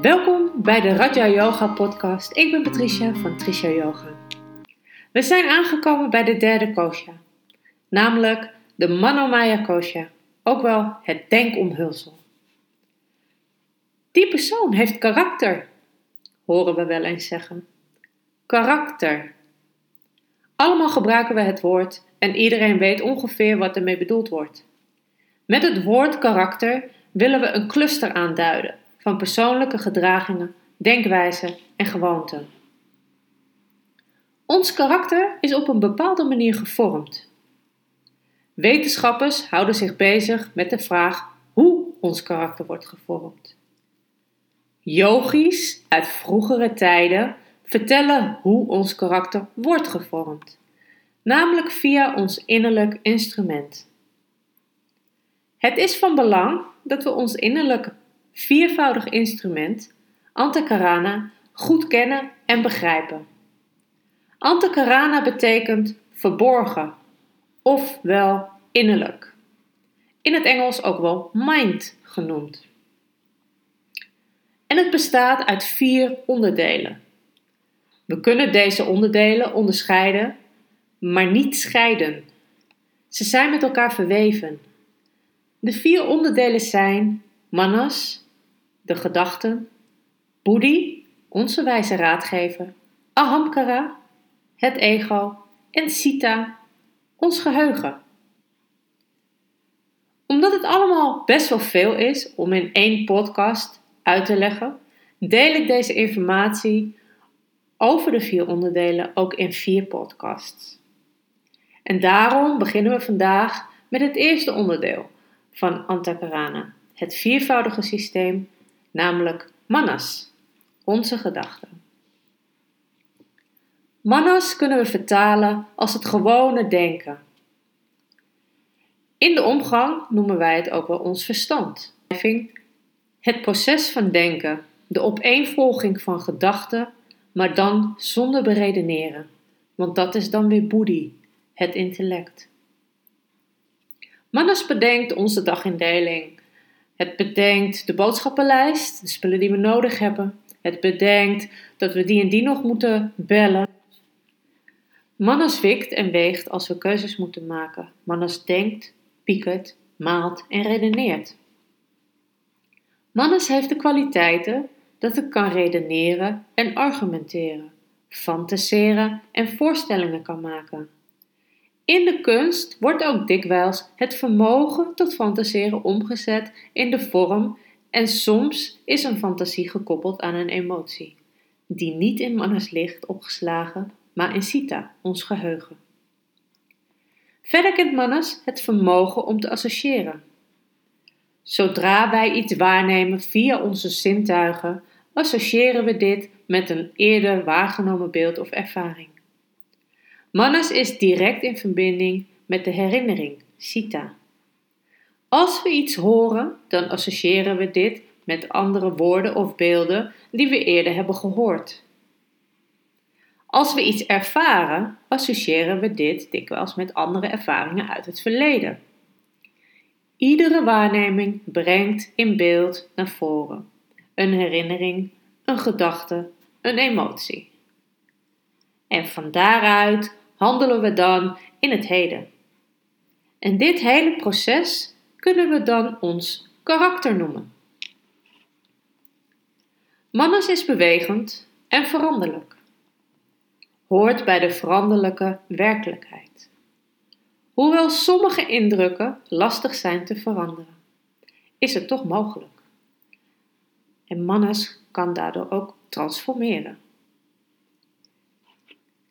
Welkom bij de Raja Yoga podcast. Ik ben Patricia van Trisha Yoga. We zijn aangekomen bij de derde kosha, namelijk de Manomaya kosha, ook wel het denkomhulsel. Die persoon heeft karakter, horen we wel eens zeggen. Karakter. Allemaal gebruiken we het woord en iedereen weet ongeveer wat ermee bedoeld wordt. Met het woord karakter willen we een cluster aanduiden van persoonlijke gedragingen, denkwijzen en gewoonten. Ons karakter is op een bepaalde manier gevormd. Wetenschappers houden zich bezig met de vraag hoe ons karakter wordt gevormd. Yogis uit vroegere tijden vertellen hoe ons karakter wordt gevormd, namelijk via ons innerlijk instrument. Het is van belang dat we ons innerlijk viervoudig instrument, Antakarana, goed kennen en begrijpen. Antakarana betekent verborgen, ofwel innerlijk. In het Engels ook wel mind genoemd. En het bestaat uit vier onderdelen. We kunnen deze onderdelen onderscheiden, maar niet scheiden. Ze zijn met elkaar verweven. De vier onderdelen zijn manas, de gedachten, buddhi, onze wijze raadgever, ahamkara, het ego en sita, ons geheugen. Omdat het allemaal best wel veel is om in één podcast uit te leggen, deel ik deze informatie over de vier onderdelen ook in vier podcasts. En daarom beginnen we vandaag met het eerste onderdeel van Antakarana, het viervoudige systeem, namelijk manas, onze gedachten. Manas kunnen we vertalen als het gewone denken. In de omgang noemen wij het ook wel ons verstand. Het proces van denken, de opeenvolging van gedachten, maar dan zonder beredeneren, want dat is dan weer buddhi, het intellect. Manas bedenkt onze dagindeling. Het bedenkt de boodschappenlijst, de spullen die we nodig hebben. Het bedenkt dat we die en die nog moeten bellen. Manas wikt en weegt als we keuzes moeten maken. Manas denkt, piekert, maalt en redeneert. Manas heeft de kwaliteiten dat het kan redeneren en argumenteren, fantaseren en voorstellingen kan maken. In de kunst wordt ook dikwijls het vermogen tot fantaseren omgezet in de vorm en soms is een fantasie gekoppeld aan een emotie, die niet in manas ligt opgeslagen, maar in sita, ons geheugen. Verder kent manas het vermogen om te associëren. Zodra wij iets waarnemen via onze zintuigen, associëren we dit met een eerder waargenomen beeld of ervaring. Manas is direct in verbinding met de herinnering, Sita. Als we iets horen, dan associëren we dit met andere woorden of beelden die we eerder hebben gehoord. Als we iets ervaren, associëren we dit dikwijls met andere ervaringen uit het verleden. Iedere waarneming brengt in beeld naar voren een herinnering, een gedachte, een emotie. En van daaruit handelen we dan in het heden. En dit hele proces kunnen we dan ons karakter noemen. Manas is bewegend en veranderlijk. Hoort bij de veranderlijke werkelijkheid. Hoewel sommige indrukken lastig zijn te veranderen, is het toch mogelijk. En manas kan daardoor ook transformeren.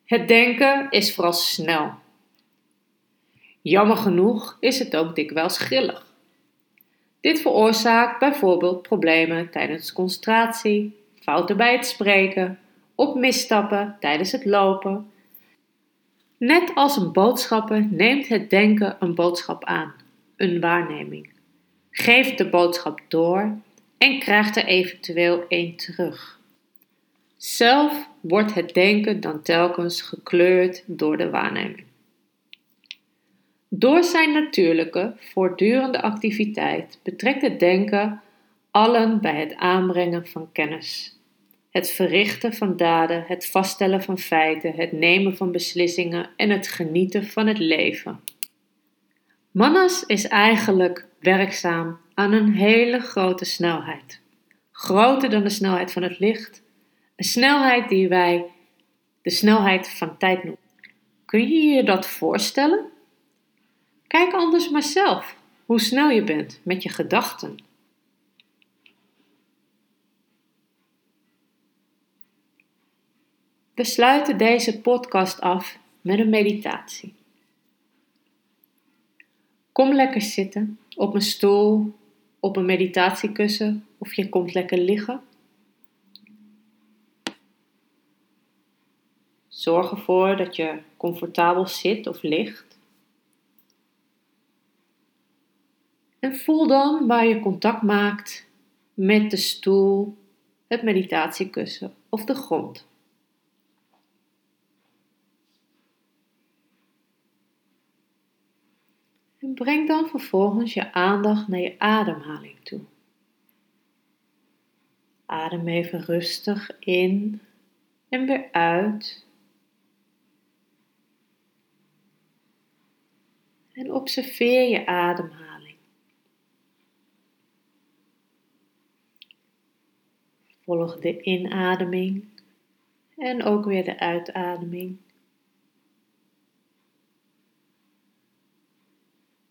Het denken is vooral snel. Jammer genoeg is het ook dikwijls grillig. Dit veroorzaakt bijvoorbeeld problemen tijdens concentratie, fouten bij het spreken, op misstappen tijdens het lopen. Net als een boodschapper neemt het denken een boodschap aan, een waarneming, geeft de boodschap door en krijgt er eventueel een terug. Zelf wordt het denken dan telkens gekleurd door de waarneming. Door zijn natuurlijke, voortdurende activiteit betrekt het denken allen bij het aanbrengen van kennis. Het verrichten van daden, het vaststellen van feiten, het nemen van beslissingen en het genieten van het leven. Manas is eigenlijk werkzaam aan een hele grote snelheid. Groter dan de snelheid van het licht. Een snelheid die wij de snelheid van tijd noemen. Kun je je dat voorstellen? Kijk anders maar zelf hoe snel je bent met je gedachten. We sluiten deze podcast af met een meditatie. Kom lekker zitten op een stoel, op een meditatiekussen of je komt lekker liggen. Zorg ervoor dat je comfortabel zit of ligt. En voel dan waar je contact maakt met de stoel, het meditatiekussen of de grond. En breng dan vervolgens je aandacht naar je ademhaling toe. Adem even rustig in en weer uit. En observeer je ademhaling. Volg de inademing en ook weer de uitademing.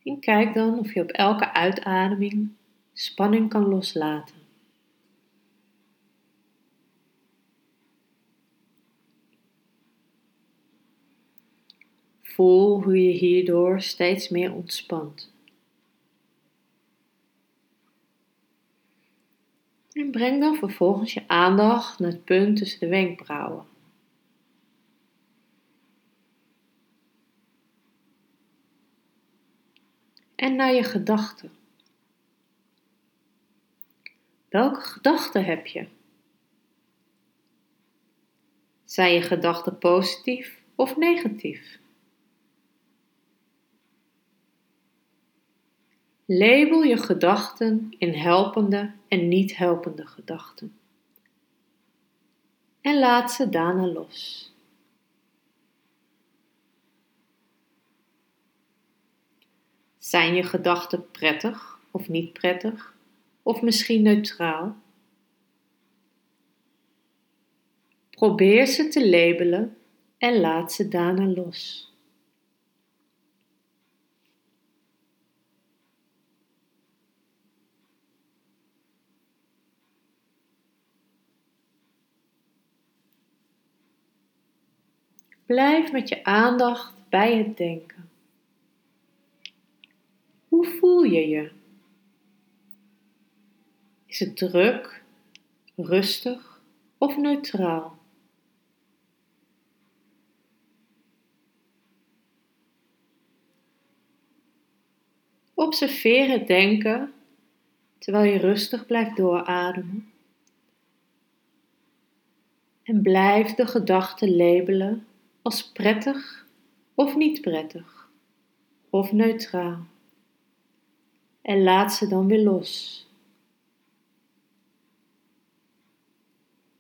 En kijk dan of je op elke uitademing spanning kan loslaten. Voel hoe je hierdoor steeds meer ontspant. En breng dan vervolgens je aandacht naar het punt tussen de wenkbrauwen. en naar je gedachten. Welke gedachten heb je? Zijn je gedachten positief of negatief? Label je gedachten in helpende en niet helpende gedachten. En laat ze daarna los. Zijn je gedachten prettig of niet prettig, of misschien neutraal? Probeer ze te labelen en laat ze daarna los. Blijf met je aandacht bij het denken. Hoe voel je je? Is het druk, rustig of neutraal? Observeer het denken terwijl je rustig blijft doorademen. En blijf de gedachten labelen als prettig of niet prettig of neutraal en laat ze dan weer los.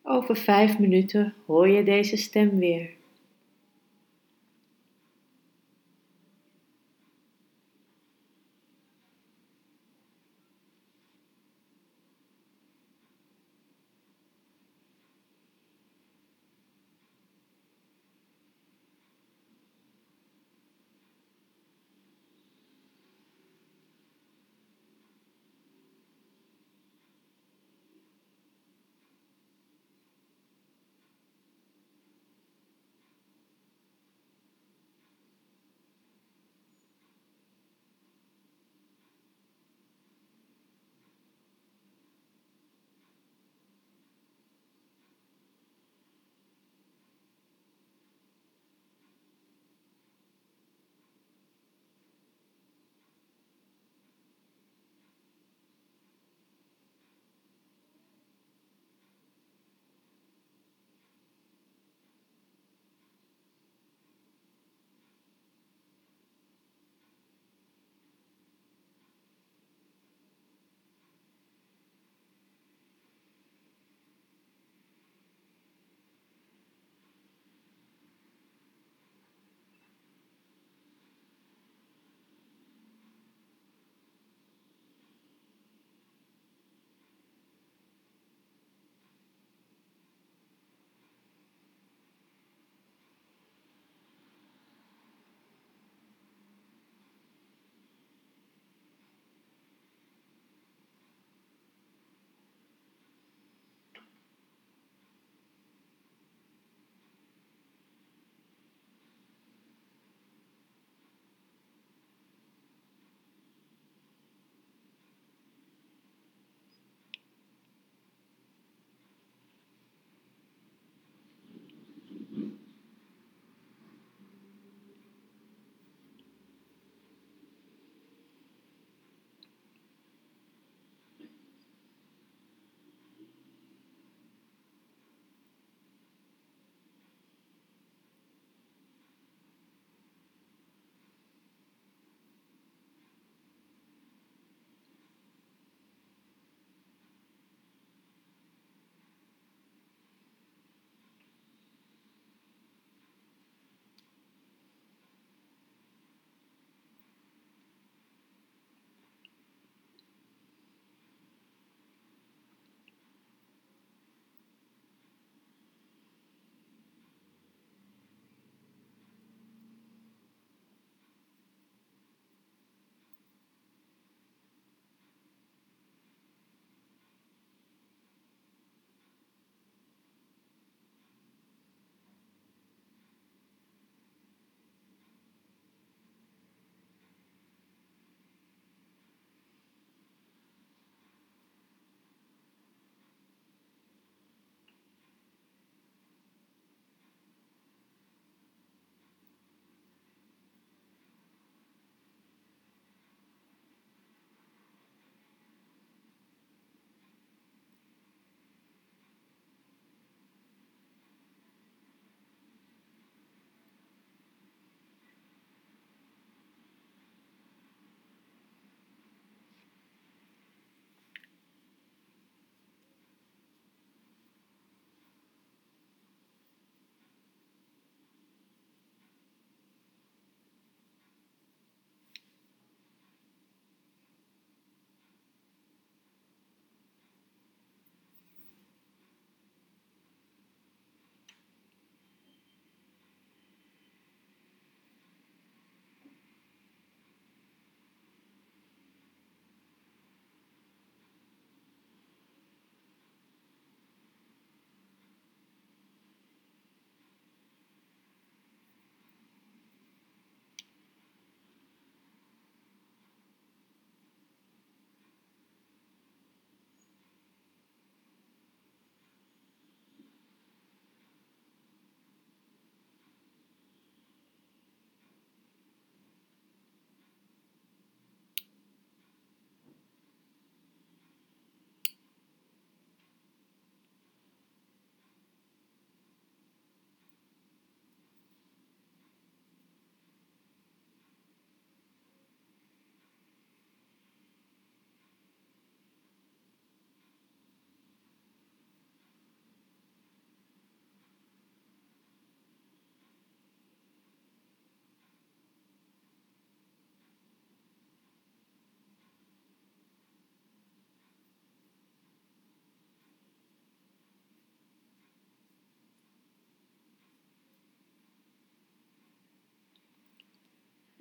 Over vijf minuten hoor je deze stem weer.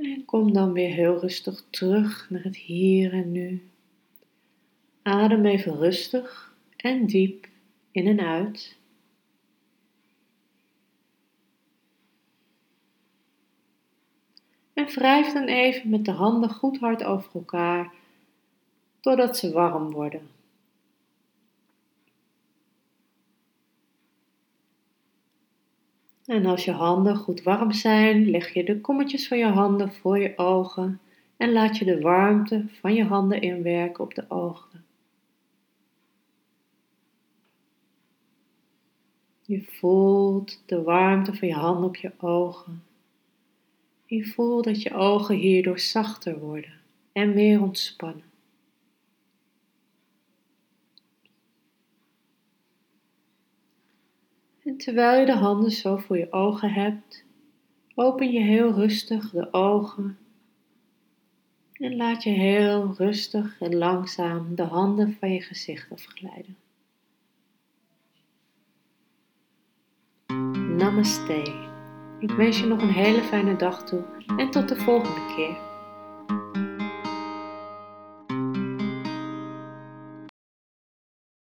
En kom dan weer heel rustig terug naar het hier en nu. Adem even rustig en diep in en uit. En wrijf dan even met de handen goed hard over elkaar, totdat ze warm worden. En als je handen goed warm zijn, leg je de kommetjes van je handen voor je ogen en laat je de warmte van je handen inwerken op de ogen. Je voelt de warmte van je handen op je ogen. Je voelt dat je ogen hierdoor zachter worden en meer ontspannen. En terwijl je de handen zo voor je ogen hebt, open je heel rustig de ogen en laat je heel rustig en langzaam de handen van je gezicht afglijden. Namaste. Ik wens je nog een hele fijne dag toe en tot de volgende keer.